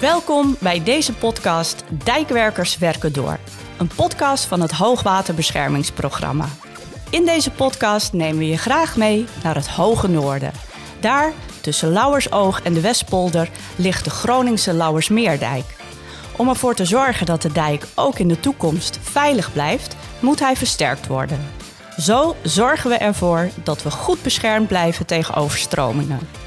Welkom bij deze podcast Dijkwerkers werken door. Een podcast van het Hoogwaterbeschermingsprogramma. In deze podcast nemen we je graag mee naar het Hoge Noorden. Daar, tussen Lauwersoog en de Westpolder, ligt de Groningse Lauwersmeerdijk. Om ervoor te zorgen dat de dijk ook in de toekomst veilig blijft, moet hij versterkt worden. Zo zorgen we ervoor dat we goed beschermd blijven tegen overstromingen.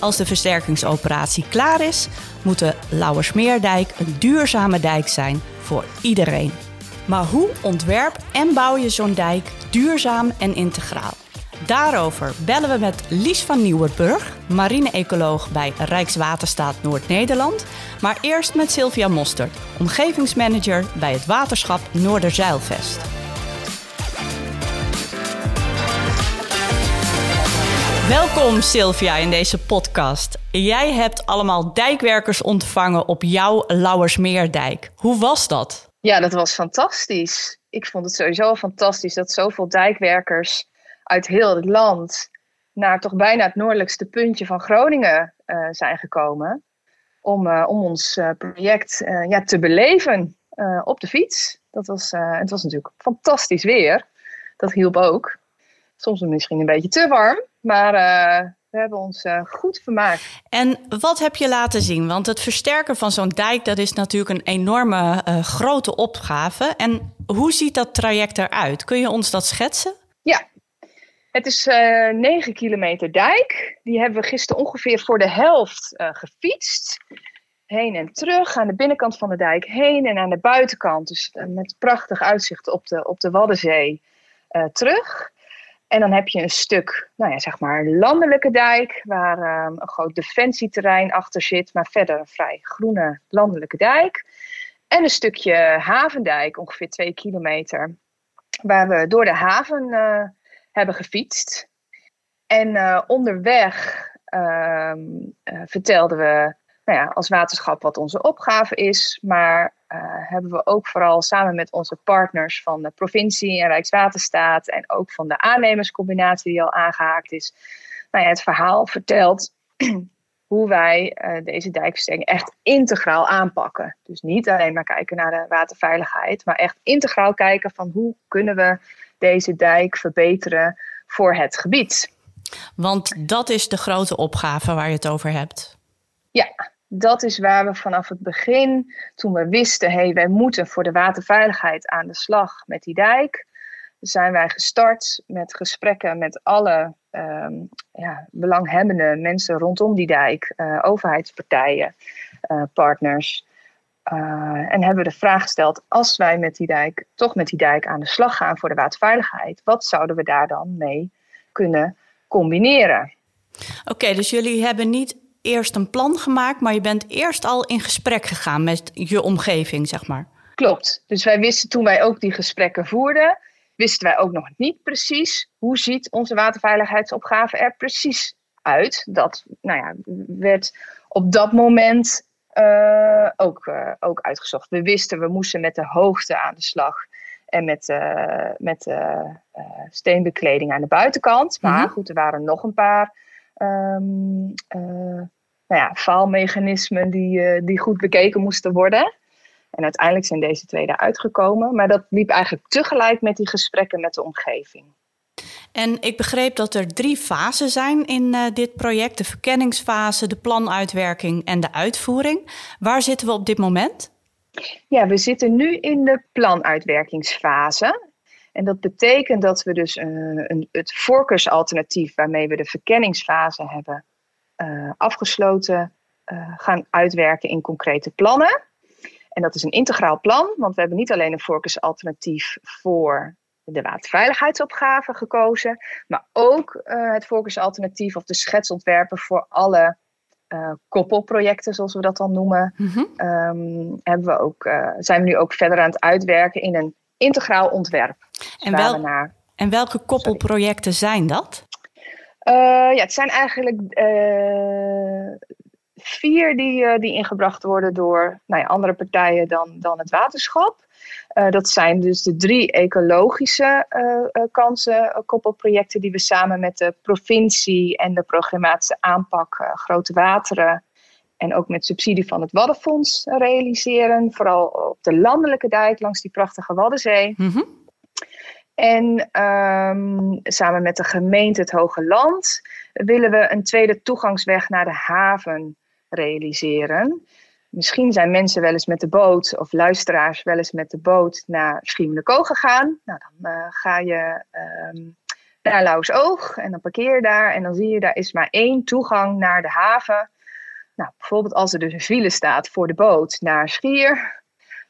Als de versterkingsoperatie klaar is, moet de Lauwersmeerdijk een duurzame dijk zijn voor iedereen. Maar hoe ontwerp en bouw je zo'n dijk duurzaam en integraal? Daarover bellen we met Lies van Nieuwerburg, marine-ecoloog bij Rijkswaterstaat Noord-Nederland. Maar eerst met Sylvia Mostert, omgevingsmanager bij het waterschap Noorderzeilvest. Welkom Sylvia in deze podcast. Jij hebt allemaal dijkwerkers ontvangen op jouw Lauwersmeerdijk. Hoe was dat? Ja, dat was fantastisch. Ik vond het sowieso fantastisch dat zoveel dijkwerkers uit heel het land naar toch bijna het noordelijkste puntje van Groningen uh, zijn gekomen. Om, uh, om ons uh, project ja, te beleven op de fiets. Dat was, het was natuurlijk fantastisch weer. Dat hielp ook. Soms misschien een beetje te warm, maar we hebben ons goed vermaakt. En wat heb je laten zien? Want het versterken van zo'n dijk, dat is natuurlijk een enorme grote opgave. En hoe ziet dat traject eruit? Kun je ons dat schetsen? Ja, het is uh, eh, 9 kilometer dijk. Die hebben we gisteren ongeveer voor de helft gefietst. Heen en terug, aan de binnenkant van de dijk heen en aan de buitenkant. Dus met prachtig uitzicht op de, op de Waddenzee terug. En dan heb je een stuk, nou ja, zeg maar, landelijke dijk, waar um, een groot defensieterrein achter zit, maar verder een vrij groene landelijke dijk. En een stukje havendijk, ongeveer 2 kilometer, waar we door de haven hebben gefietst. En uh, onderweg uh, uh, vertelden we nou ja, als waterschap wat onze opgave is. Maar eh, hebben we ook vooral samen met onze partners van de provincie en Rijkswaterstaat. En ook van de aannemerscombinatie die al aangehaakt is. Nou ja, het verhaal verteld hoe wij deze dijkversterking echt integraal aanpakken. Dus niet alleen maar kijken naar de waterveiligheid, maar echt integraal kijken van hoe kunnen we deze dijk verbeteren voor het gebied. Want dat is de grote opgave waar je het over hebt. Ja, dat is waar we vanaf het begin, toen we wisten, hé, hey, wij moeten voor de waterveiligheid aan de slag met die dijk, zijn wij gestart met gesprekken met alle um, ja, belanghebbende mensen rondom die dijk, uh, overheidspartijen, uh, partners. Uh, en hebben we de vraag gesteld: als wij met die dijk, toch met die dijk aan de slag gaan voor de waterveiligheid, wat zouden we daar dan mee kunnen combineren? Oké, dus jullie hebben niet eerst een plan gemaakt, maar je bent eerst al in gesprek gegaan met je omgeving, zeg maar. Klopt. Dus wij wisten toen wij ook die gesprekken voerden, wisten wij ook nog niet precies hoe ziet onze waterveiligheidsopgave er precies uit. Dat nou ja, werd op dat moment uh, ook, uh, ook uitgezocht. We wisten, we moesten met de hoogte aan de slag. En met, uh, met steenbekleding aan de buitenkant. Maar mm -hmm. goed, er waren nog een paar um, nou ja, faalmechanismen die, die goed bekeken moesten worden. En uiteindelijk zijn deze twee eruit gekomen. Maar dat liep eigenlijk tegelijk met die gesprekken met de omgeving. En ik begreep dat er drie fasen zijn in uh, dit project: de verkenningsfase, de planuitwerking en de uitvoering. Waar zitten we op dit moment? Ja, we zitten nu in de planuitwerkingsfase. En dat betekent dat we dus uh, een, het voorkeursalternatief waarmee we de verkenningsfase hebben uh, afgesloten, gaan uitwerken in concrete plannen. En dat is een integraal plan, want we hebben niet alleen een voorkeursalternatief voor de waterveiligheidsopgave gekozen, maar ook het focusalternatief of de schetsontwerpen voor alle uh, koppelprojecten, zoals we dat dan noemen, mm -hmm. um, hebben we ook, uh, zijn we nu ook verder aan het uitwerken in een integraal ontwerp. En, wel, en welke koppelprojecten sorry. zijn dat? ja, het zijn eigenlijk vier die, die ingebracht worden door nou ja, andere partijen dan, dan het waterschap. Dat zijn dus de drie ecologische kansen, koppelprojecten die we samen met de provincie en de programmatische aanpak Grote Wateren en ook met subsidie van het Waddenfonds realiseren. Vooral op de landelijke dijk langs die prachtige Waddenzee. Mhm. En ehm, samen met de gemeente Het Hoge Land willen we een tweede toegangsweg naar de haven realiseren. Misschien zijn mensen wel eens met de boot, of luisteraars wel eens met de boot naar Schiermonnikoog gegaan. Nou, dan uh, ga je um, naar Lauwersoog en dan parkeer je daar. En dan zie je, daar is maar één toegang naar de haven. Nou, bijvoorbeeld als er dus een file staat voor de boot naar Schier,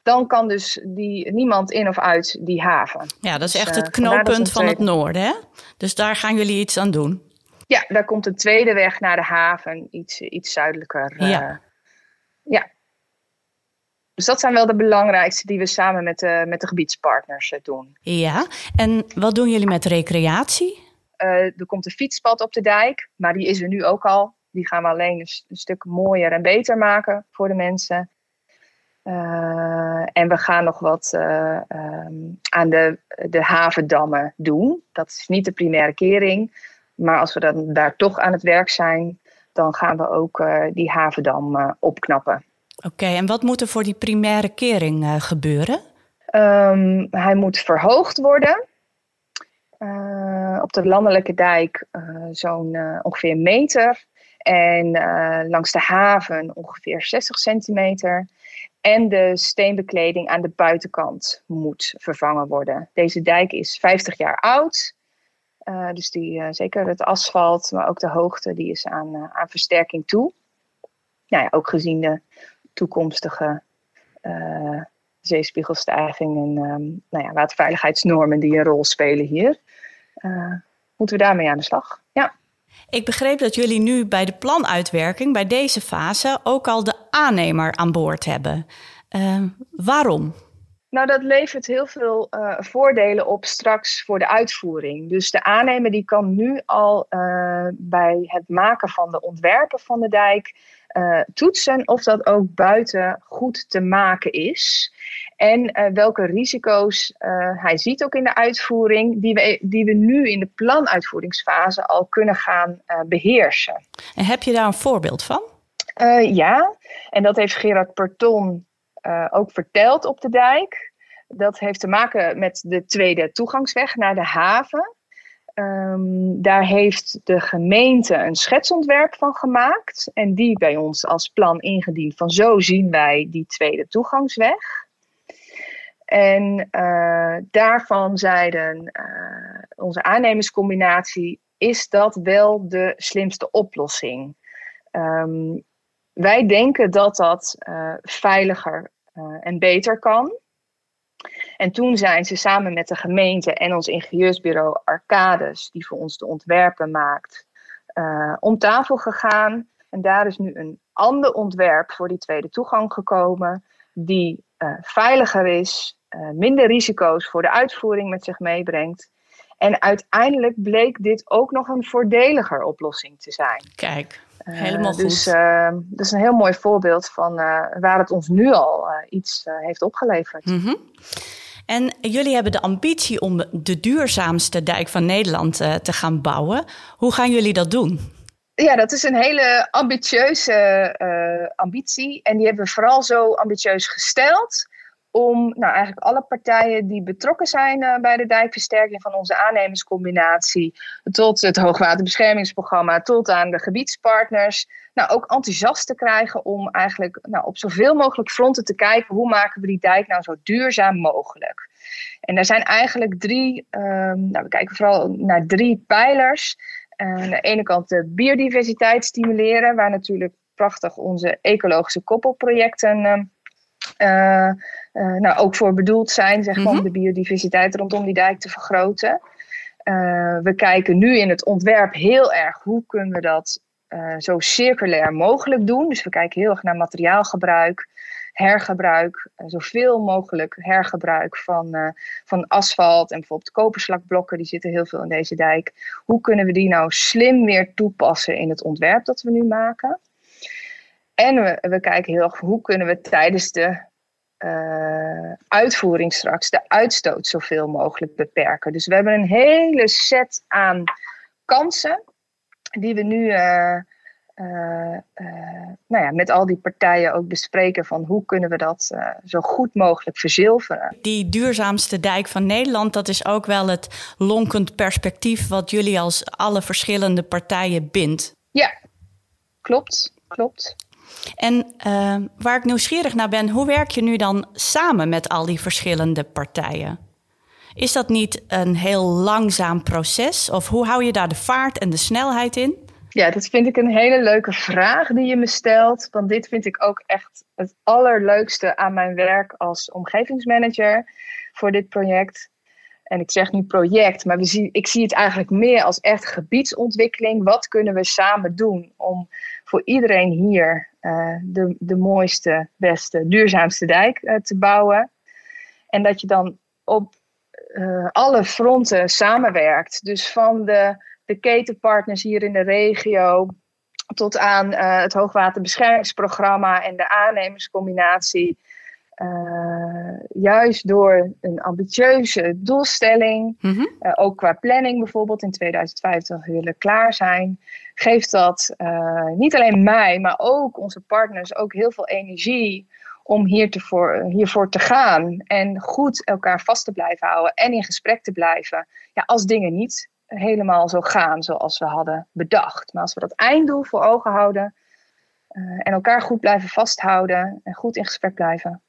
dan kan dus die, niemand in of uit die haven. Ja, dat is echt dus, het knooppunt van het noorden, hè? Dus daar gaan jullie iets aan doen. Ja, daar komt een tweede weg naar de haven, iets, iets zuidelijker. Ja. Uh, ja. Dus dat zijn wel de belangrijkste die we samen met de, met de gebiedspartners uh, doen. Ja, en wat doen jullie met recreatie? er komt een fietspad op de dijk, maar die is er nu ook al. Die gaan we alleen een, een stuk mooier en beter maken voor de mensen. Uh, en we gaan nog wat uh, um, aan de, de havendammen doen. Dat is niet de primaire kering. Maar als we dan daar toch aan het werk zijn, dan gaan we ook uh, die havendam opknappen. Oké, okay, en wat moet er voor die primaire kering gebeuren? Um, hij moet verhoogd worden. op de landelijke dijk zo'n ongeveer een meter. En langs de haven ongeveer 60 centimeter. En de steenbekleding aan de buitenkant moet vervangen worden. Deze dijk is 50 jaar oud. Uh, dus die, uh, zeker het asfalt, maar ook de hoogte, die is aan, aan versterking toe. Nou ja, ook gezien de toekomstige zeespiegelstijging en um, nou ja, waterveiligheidsnormen die een rol spelen hier, moeten we daarmee aan de slag. Ja. Ik begreep dat jullie nu bij de planuitwerking, bij deze fase, ook al de aannemer aan boord hebben. Uh, waarom? Nou, dat levert heel veel uh, voordelen op straks voor de uitvoering. Dus de aannemer die kan nu al uh, bij het maken van de ontwerpen van de dijk uh, toetsen of dat ook buiten goed te maken is. En uh, welke risico's uh, hij ziet ook in de uitvoering, die we, die we nu in de planuitvoeringsfase al kunnen gaan beheersen. En heb je daar een voorbeeld van? ja, en dat heeft Gerard Perton ook verteld op de dijk. Dat heeft te maken met de tweede toegangsweg naar de haven. Um, daar heeft de gemeente een schetsontwerp van gemaakt en die bij ons als plan ingediend van zo zien wij die tweede toegangsweg. En uh, daarvan zeiden uh, onze aannemerscombinatie, is dat wel de slimste oplossing? Um, wij denken dat dat uh, veiliger en beter kan. En toen zijn ze samen met de gemeente en ons ingenieursbureau Arcades, die voor ons de ontwerpen maakt, om tafel gegaan. En daar is nu een ander ontwerp voor die tweede toegang gekomen, die veiliger is, minder risico's voor de uitvoering met zich meebrengt. En uiteindelijk bleek dit ook nog een voordeliger oplossing te zijn. Kijk, helemaal dus, goed. Uh, dat is een heel mooi voorbeeld van waar het ons nu al iets heeft opgeleverd. Mm -hmm. En jullie hebben de ambitie om de duurzaamste dijk van Nederland uh, te gaan bouwen. Hoe gaan jullie dat doen? Ja, dat is een hele ambitieuze uh, ambitie. En die hebben we vooral zo ambitieus gesteld om nou, eigenlijk alle partijen die betrokken zijn uh, bij de dijkversterking van onze aannemerscombinatie, tot het hoogwaterbeschermingsprogramma, tot aan de gebiedspartners, nou, ook enthousiast te krijgen om eigenlijk nou, op zoveel mogelijk fronten te kijken hoe maken we die dijk nou zo duurzaam mogelijk. En er zijn eigenlijk drie, um, nou, we kijken vooral naar drie pijlers. Uh, aan de ene kant de biodiversiteit stimuleren, waar natuurlijk prachtig onze ecologische koppelprojecten uh, nou, ook voor bedoeld zijn, zeg maar, mm -hmm. om de biodiversiteit rondom die dijk te vergroten. Uh, we kijken nu in het ontwerp heel erg hoe kunnen we dat zo circulair mogelijk doen. Dus we kijken heel erg naar materiaalgebruik, hergebruik, zoveel mogelijk hergebruik van, van asfalt en bijvoorbeeld koperslakblokken, die zitten heel veel in deze dijk. Hoe kunnen we die nou slim weer toepassen in het ontwerp dat we nu maken? En we, we kijken heel erg hoe kunnen we tijdens de uh, uitvoering straks de uitstoot zoveel mogelijk beperken. Dus we hebben een hele set aan kansen die we nu uh, uh, nou ja, met al die partijen ook bespreken van hoe kunnen we dat zo goed mogelijk verzilveren. Die duurzaamste dijk van Nederland, dat is ook wel het lonkend perspectief wat jullie als alle verschillende partijen bindt. Ja, klopt, klopt. En uh, waar ik nieuwsgierig naar ben, hoe werk je nu dan samen met al die verschillende partijen? Is dat niet een heel langzaam proces? Of hoe hou je daar de vaart en de snelheid in? Ja, dat vind ik een hele leuke vraag die je me stelt. Want dit vind ik ook echt het allerleukste aan mijn werk als omgevingsmanager voor dit project. En ik zeg nu project, maar we ik zie het eigenlijk meer als echt gebiedsontwikkeling. Wat kunnen we samen doen om voor iedereen hier uh, de, de mooiste, beste, duurzaamste dijk uh, te bouwen? En dat je dan op uh, alle fronten samenwerkt. Dus van de, de ketenpartners hier in de regio tot aan het hoogwaterbeschermingsprogramma en de aannemerscombinatie. Uh, juist door een ambitieuze doelstelling, mm -hmm. uh, ook qua planning bijvoorbeeld in 2050 willen klaar zijn, geeft dat uh, niet alleen mij, maar ook onze partners ook heel veel energie om hier te voor, hiervoor te gaan en goed elkaar vast te blijven houden en in gesprek te blijven. Ja, als dingen niet helemaal zo gaan zoals we hadden bedacht. Maar als we dat einddoel voor ogen houden en elkaar goed blijven vasthouden en goed in gesprek blijven,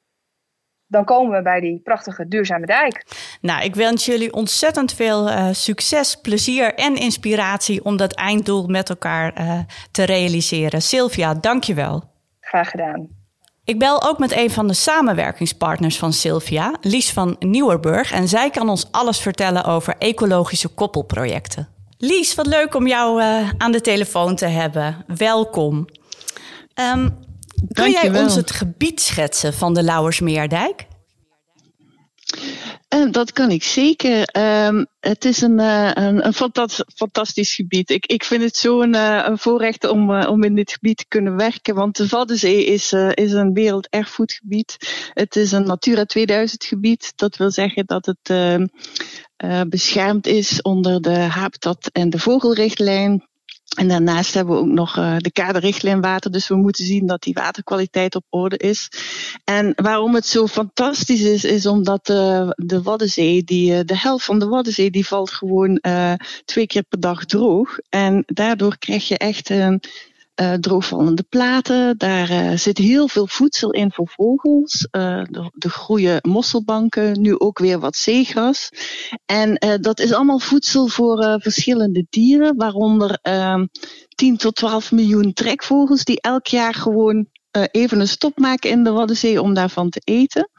dan komen we bij die prachtige duurzame dijk. Nou, ik wens jullie ontzettend veel uh, succes, plezier en inspiratie om dat einddoel met elkaar uh, te realiseren. Sylvia, dankjewel. Graag gedaan. Ik bel ook met een van de samenwerkingspartners van Sylvia, Lies van Nieuwerburg. En zij kan ons alles vertellen over ecologische koppelprojecten. Lies, wat leuk om jou uh, aan de telefoon te hebben. Welkom. Um, Kun jij ons het gebied schetsen van de Lauwersmeerdijk? Uh, dat kan ik zeker. Uh, het is een, uh, een, een fantastisch gebied. Ik, ik vind het zo'n uh, een voorrecht om, om in dit gebied te kunnen werken. Want de Waddenzee is, is een werelderfgoedgebied. Het is een Natura 2000 gebied. Dat wil zeggen dat het ehm, beschermd is onder de habitat- en de vogelrichtlijn. En daarnaast hebben we ook nog uh, de kaderrichtlijn water. Dus we moeten zien dat die waterkwaliteit op orde is. En waarom het zo fantastisch is, is omdat uh, de Waddenzee, die, uh, de helft van de Waddenzee, die valt gewoon twee keer per dag droog. En daardoor krijg je echt een uh, droogvallende platen. Daar uh, zit heel veel voedsel in voor vogels. Uh, er, groeien mosselbanken, nu ook weer wat zeegras. En dat is allemaal voedsel voor verschillende dieren, waaronder 10 tot 12 miljoen trekvogels die elk jaar gewoon even een stop maken in de Waddenzee om daarvan te eten.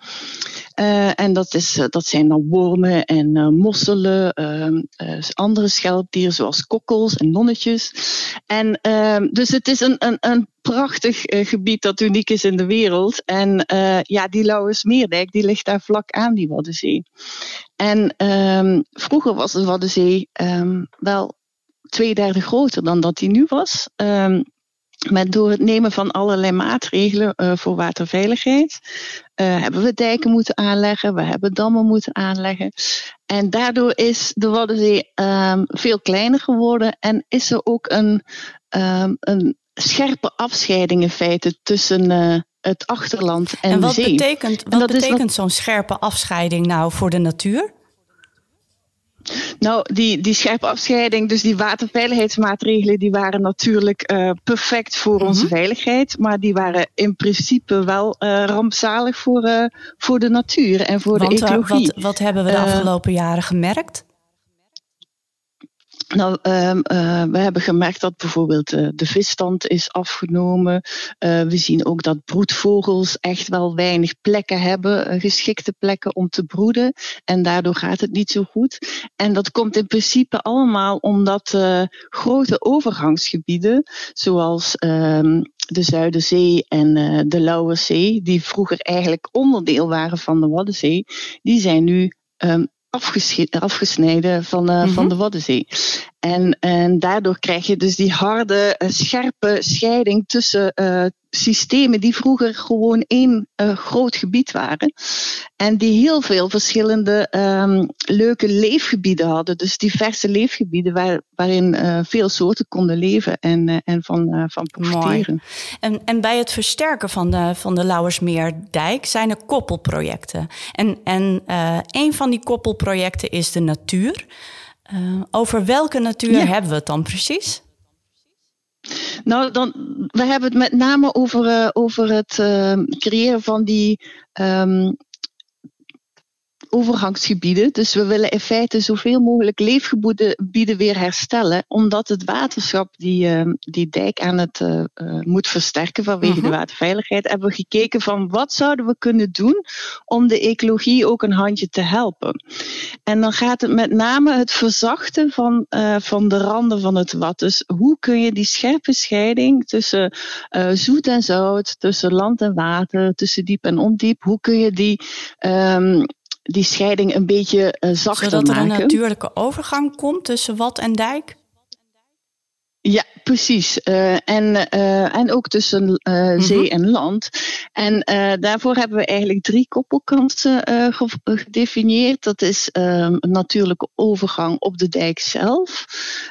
Uh, en dat, is, dat zijn dan wormen en uh, mosselen, uh, andere schelpdieren zoals kokkels en nonnetjes. En ehm, dus het is een, een, een prachtig gebied dat uniek is in de wereld. En ja, die Lauwersmeerdijk die ligt daar vlak aan die Waddenzee. En ehm, vroeger was de Waddenzee wel twee derde groter dan dat die nu was. Met door het nemen van allerlei maatregelen uh, voor waterveiligheid uh, hebben we dijken moeten aanleggen, we hebben dammen moeten aanleggen. En daardoor is de Waddenzee um, veel kleiner geworden en is er ook een, um, een scherpe afscheiding in feite tussen uh, het achterland en, en de zee. Betekent, wat betekent zo'n scherpe afscheiding nou voor de natuur? Nou, die, die scherpe afscheiding, dus die waterveiligheidsmaatregelen, die waren natuurlijk uh, perfect voor mm-hmm. onze veiligheid. Maar die waren in principe wel uh, rampzalig voor, uh, voor de natuur en voor Want, de ecologie. Wat, wat hebben we de afgelopen jaren gemerkt? Nou, um, uh, we hebben gemerkt dat bijvoorbeeld uh, de visstand is afgenomen. Uh, we zien ook dat broedvogels echt wel weinig plekken hebben, geschikte plekken om te broeden. En daardoor gaat het niet zo goed. En dat komt in principe allemaal omdat grote overgangsgebieden, zoals ehm, de Zuiderzee en de Lauwerzee, die vroeger eigenlijk onderdeel waren van de Waddenzee, die zijn nu um, afgesneden van, uh, mm -hmm. van de Waddenzee. En, en daardoor krijg je dus die harde, scherpe scheiding tussen systemen die vroeger gewoon één uh, groot gebied waren. En die heel veel verschillende um, leuke leefgebieden hadden. Dus diverse leefgebieden waar, waarin uh, veel soorten konden leven en, uh, en van, van profiteren. En, en bij het versterken van de, van de Lauwersmeerdijk zijn er koppelprojecten. En, en een van die koppelprojecten is de natuur. Over welke natuur ja. hebben we het dan precies? Nou, dan, we hebben het met name over, uh, over het uh, creëren van die um, overgangsgebieden. Dus we willen in feite zoveel mogelijk leefgebieden weer herstellen, omdat het waterschap die, uh, die dijk aan het uh, moet versterken vanwege de mhm. waterveiligheid, hebben we gekeken van wat zouden we kunnen doen om de ecologie ook een handje te helpen. En dan gaat het met name het verzachten van, uh, van de randen van het wat. Dus hoe kun je die scherpe scheiding tussen zoet en zout, tussen land en water, tussen diep en ondiep, hoe kun je die um, die scheiding een beetje uh, zachter maken. Zodat er een natuurlijke overgang komt tussen wat en dijk? Ja, precies. Uh, en, uh, en ook tussen uh, zee mm -hmm. en land. En daarvoor hebben we eigenlijk drie koppelkanten gedefinieerd. Dat is um, een natuurlijke overgang op de dijk zelf.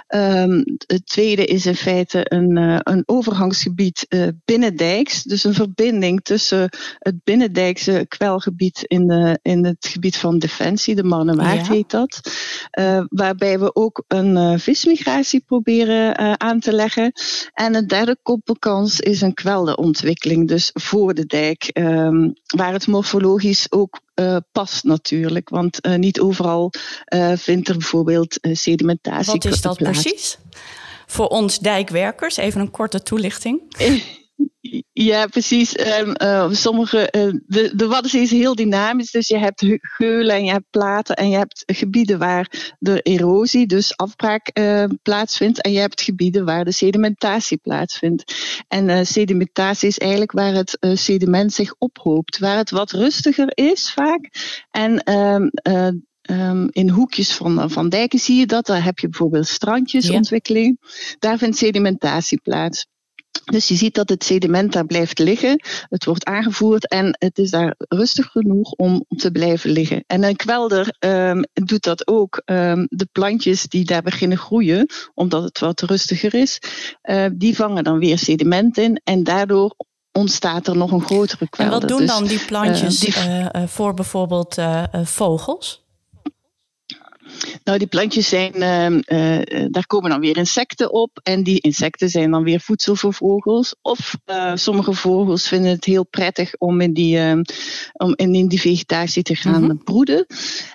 Um, het tweede is in feite een, een overgangsgebied binnendijks. Dus een verbinding tussen het binnendijkse kwelgebied in, de, in het gebied van Defensie, de Marnewaard ja. heet dat. waarbij we ook een vismigratie proberen aan te leggen. En een derde koppelkans is een kwelderontwikkeling, dus voor de dijk, um, waar het morfologisch ook uh, past natuurlijk. Want uh, niet overal uh, vindt er bijvoorbeeld sedimentatie Wat is dat plaats. precies? Voor ons dijkwerkers, even een korte toelichting. Ja, precies. Um, uh, sommige, uh, de, de Waddenzee is heel dynamisch. Dus je hebt geulen en je hebt platen en je hebt gebieden waar de erosie, dus afbraak, uh, plaatsvindt. En je hebt gebieden waar de sedimentatie plaatsvindt. En sedimentatie is eigenlijk waar het sediment zich ophoopt. Waar het wat rustiger is vaak. En um, Um, in hoekjes van, van dijken zie je dat. Daar heb je bijvoorbeeld strandjesontwikkeling. Ja. Daar vindt sedimentatie plaats. Dus je ziet dat het sediment daar blijft liggen. Het wordt aangevoerd en het is daar rustig genoeg om te blijven liggen. En een kwelder um, doet dat ook. Um, de plantjes die daar beginnen groeien, omdat het wat rustiger is, uh, die vangen dan weer sediment in en daardoor ontstaat er nog een grotere kwelder. En wat doen dus, dan die plantjes uh, die... uh, voor bijvoorbeeld vogels? Nou, die plantjes zijn, uh, uh, daar komen dan weer insecten op. En die insecten zijn dan weer voedsel voor vogels. Of uh, sommige vogels vinden het heel prettig om in die, om in die vegetatie te gaan mm -hmm. broeden.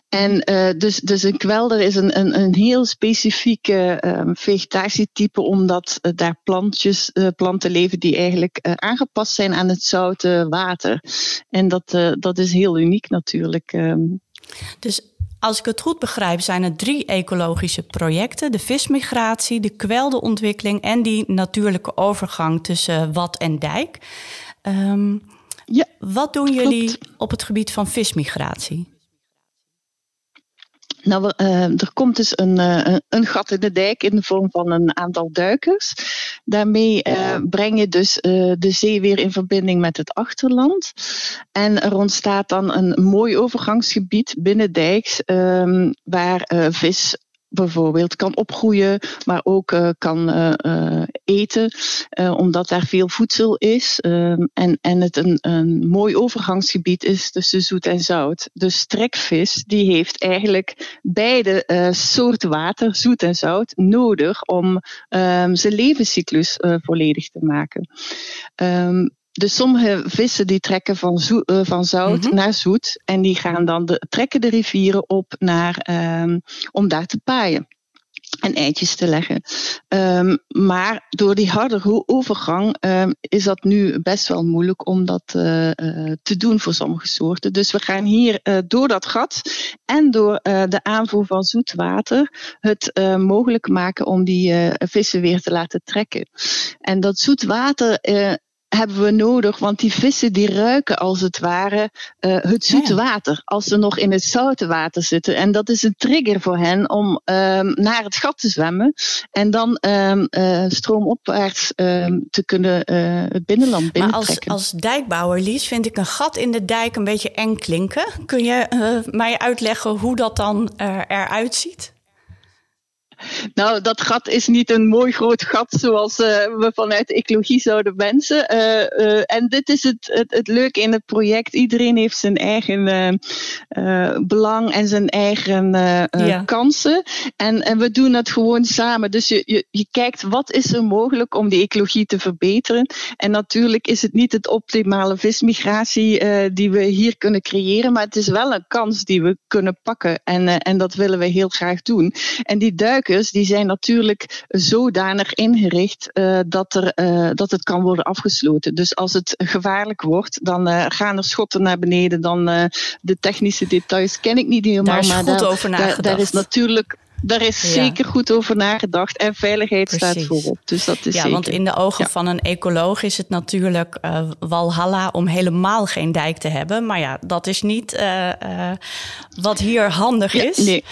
En dus, dus een kwelder is een, een, een heel specifieke vegetatietype, omdat daar plantjes, planten leven die eigenlijk aangepast zijn aan het zoute water. En dat, dat is heel uniek natuurlijk. ehm. Dus als ik het goed begrijp, zijn er drie ecologische projecten: de vismigratie, de kweldeontwikkeling en die natuurlijke overgang tussen wat en dijk. Um, ja, wat doen klopt. jullie op het gebied van vismigratie? Nou, uh, er komt dus een, uh, een gat in de dijk in de vorm van een aantal duikers. Daarmee uh, breng je dus de zee weer in verbinding met het achterland. En er ontstaat dan een mooi overgangsgebied binnen dijks, um, waar vis bijvoorbeeld kan opgroeien, maar ook uh, kan uh, uh, eten, omdat daar veel voedsel is. en, en het een, een mooi overgangsgebied is tussen zoet en zout. De strekvis die heeft eigenlijk beide soorten water, zoet en zout, nodig om um, zijn levenscyclus volledig te maken. Um, dus sommige vissen die trekken van, zo, uh, van zout mm -hmm. naar zoet. En die gaan dan de, trekken de rivieren op naar, um, om daar te paaien. En eitjes te leggen. Um, maar door die harde overgang um, is dat nu best wel moeilijk om dat uh, uh, te doen voor sommige soorten. Dus we gaan hier door dat gat en door de aanvoer van zoet water het mogelijk maken om die vissen weer te laten trekken. En dat zoet water hebben we nodig, want die vissen die ruiken als het ware uh, het zoete water, als ze nog in het zoute water zitten. En dat is een trigger voor hen om um, naar het gat te zwemmen en dan um, uh, stroomopwaarts um, te kunnen uh, het binnenland binnentrekken. Maar als, als dijkbouwer, Lies, vind ik een gat in de dijk een beetje eng klinken. Kun je mij uitleggen hoe dat dan eruit ziet? Nou, dat gat is niet een mooi groot gat zoals uh, we vanuit ecologie zouden wensen. Uh, uh, en dit is het, het, het, leuke in het project. Iedereen heeft zijn eigen belang en zijn eigen ja. kansen. En, en we doen het gewoon samen. Dus je, je, je kijkt wat is er mogelijk om die ecologie te verbeteren. En natuurlijk is het niet het optimale vismigratie die we hier kunnen creëren. Maar het is wel een kans die we kunnen pakken. En, en dat willen we heel graag doen. En die duik die zijn natuurlijk zodanig ingericht uh, dat, er, uh, dat het kan worden afgesloten. Dus als het gevaarlijk wordt, dan uh, gaan er schotten naar beneden. Dan de technische details ken ik niet helemaal. Daar is maar goed daar, over nagedacht. Daar, daar is natuurlijk daar is zeker goed over nagedacht en veiligheid staat voorop. Dus dat is ja, zeker. want in de ogen van een ecoloog is het natuurlijk uh, walhalla om helemaal geen dijk te hebben. Maar ja, dat is niet uh, uh, wat hier handig ja, is. Nee.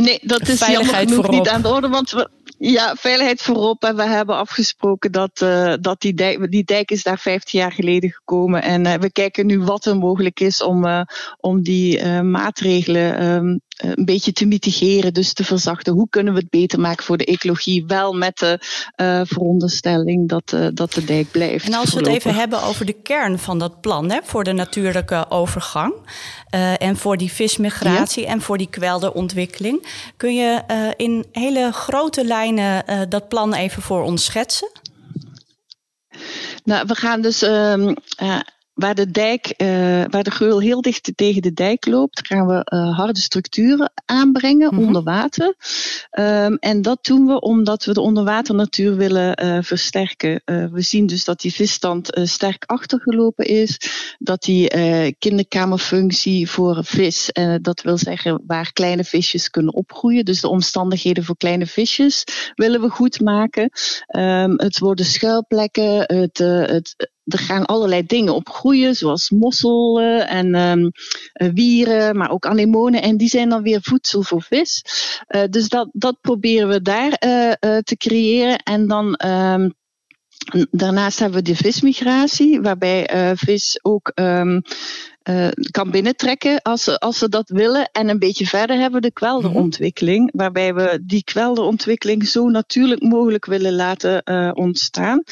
Nee, dat is jammer genoeg niet aan de orde. Want we, ja, veiligheid voorop. En we hebben afgesproken dat, uh, dat die, dijk, die dijk is daar 15 jaar geleden gekomen. En uh, we kijken nu wat er mogelijk is om, uh, om die maatregelen um, een beetje te mitigeren, dus te verzachten. Hoe kunnen we het beter maken voor de ecologie? Wel met de veronderstelling dat, dat de dijk blijft. En als we het even hebben over de kern van dat plan hè, voor de natuurlijke overgang. en voor die vismigratie ja. en voor die kwelderontwikkeling. Kun je in hele grote lijnen dat plan even voor ons schetsen? Nou, we gaan dus um, uh, waar de dijk, uh, waar de geul heel dicht tegen de dijk loopt, gaan we uh, harde structuren aanbrengen mm-hmm. onder water. Um, en dat doen we omdat we de onderwaternatuur willen uh, versterken. we zien dus dat die visstand sterk achtergelopen is, dat die kinderkamerfunctie voor vis, dat wil zeggen waar kleine visjes kunnen opgroeien, dus de omstandigheden voor kleine visjes willen we goed maken. Um, het worden schuilplekken, het, het er gaan allerlei dingen op groeien, zoals mosselen en um, wieren, maar ook anemonen. En die zijn dan weer voedsel voor vis. Uh, dus dat, dat proberen we daar uh, te creëren. En dan. Um, Daarnaast hebben we de vismigratie, waarbij uh, vis ook um, uh, kan binnentrekken als ze, als ze dat willen. En een beetje verder hebben we de kwelderontwikkeling, -hmm. waarbij we die kwelderontwikkeling zo natuurlijk mogelijk willen laten uh, ontstaan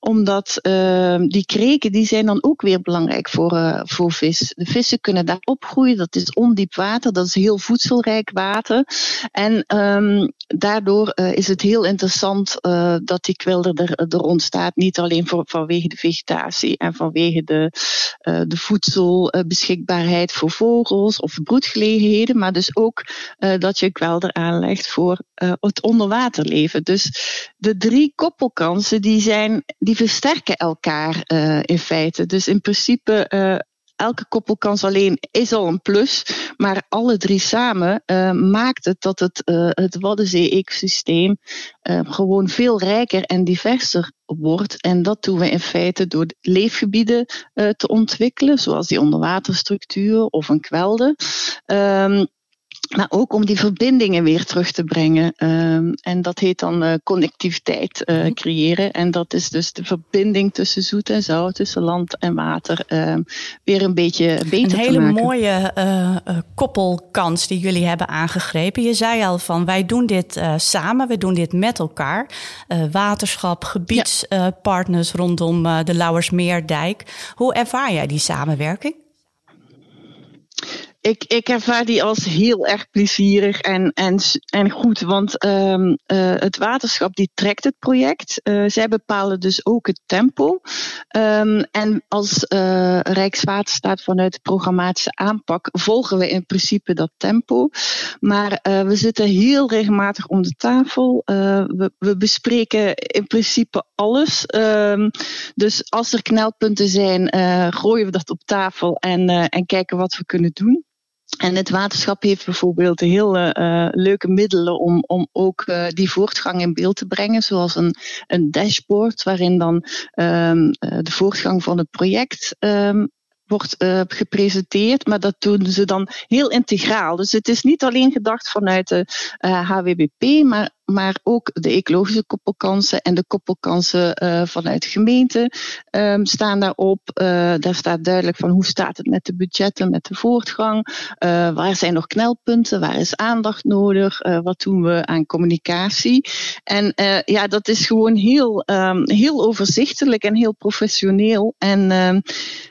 omdat uh, die kreken die zijn dan ook weer belangrijk voor, uh, voor vis. De vissen kunnen daar opgroeien. Dat is ondiep water. Dat is heel voedselrijk water. En um, daardoor uh, is het heel interessant uh, dat die kwelder er, er ontstaat. Niet alleen vanwege de vegetatie en vanwege de, de voedselbeschikbaarheid voor vogels of broedgelegenheden. Maar dus ook dat je kwelder aanlegt voor het onderwaterleven. Dus de drie koppelkansen die zijn versterken elkaar uh, in feite. Dus in principe, uh, elke koppelkans alleen is al een plus. Maar alle drie samen uh, maakt het dat het, het Waddenzee-ecosysteem gewoon veel rijker en diverser wordt. En dat doen we in feite door leefgebieden te ontwikkelen, zoals die onderwaterstructuur of een kwelder. Um, maar ook om die verbindingen weer terug te brengen. Um, en dat heet dan uh, connectiviteit uh, creëren. En dat is dus de verbinding tussen zoet en zout, tussen land en water, um, weer een beetje beter een te maken. Een hele mooie uh, koppelkans die jullie hebben aangegrepen. Je zei al van wij doen dit samen, we doen dit met elkaar. waterschap, gebiedspartners ja. rondom de Lauwersmeerdijk. Hoe ervaar jij die samenwerking? Ik, ik ervaar die als heel erg plezierig en, en, en goed. Want um, uh, het waterschap die trekt het project. Uh, zij bepalen dus ook het tempo. Um, en als uh, Rijkswaterstaat vanuit de programmatische aanpak volgen we in principe dat tempo. Maar we zitten heel regelmatig om de tafel. we, we bespreken in principe alles. Um, dus als er knelpunten zijn, gooien we dat op tafel en, en kijken wat we kunnen doen. En het waterschap heeft bijvoorbeeld hele uh, leuke middelen om, om ook uh, die voortgang in beeld te brengen, zoals een, een dashboard waarin dan um, de voortgang van het project um, wordt gepresenteerd, maar dat doen ze dan heel integraal. Dus het is niet alleen gedacht vanuit de HWBP, maar maar ook de ecologische koppelkansen en de koppelkansen uh, vanuit gemeente um, staan daarop. Uh, daar staat duidelijk van hoe staat het met de budgetten, met de voortgang. Uh, waar zijn nog knelpunten? Waar is aandacht nodig? wat doen we aan communicatie? En ja, dat is gewoon heel, um, heel overzichtelijk en heel professioneel. En um,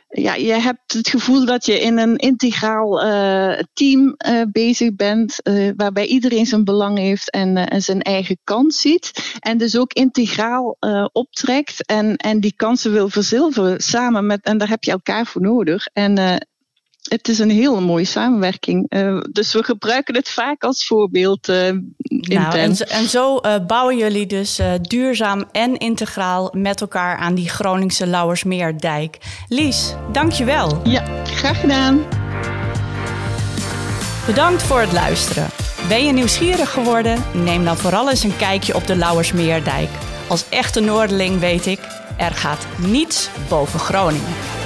ja, je hebt het gevoel dat je in een integraal uh, team uh, bezig bent, uh, waarbij iedereen zijn belang heeft en, en zijn eigen kans ziet. En dus ook integraal optrekt en, en die kansen wil verzilveren samen met, en daar heb je elkaar voor nodig. En het is een hele mooie samenwerking. Uh, dus we gebruiken het vaak als voorbeeld. Uh, nou, en, en, zo uh, bouwen jullie dus duurzaam en integraal met elkaar aan die Groningse Lauwersmeerdijk. Lies, dankjewel. Ja, graag gedaan. Bedankt voor het luisteren. Ben je nieuwsgierig geworden? Neem dan vooral eens een kijkje op de Lauwersmeerdijk. Als echte Noorderling weet ik, er gaat niets boven Groningen.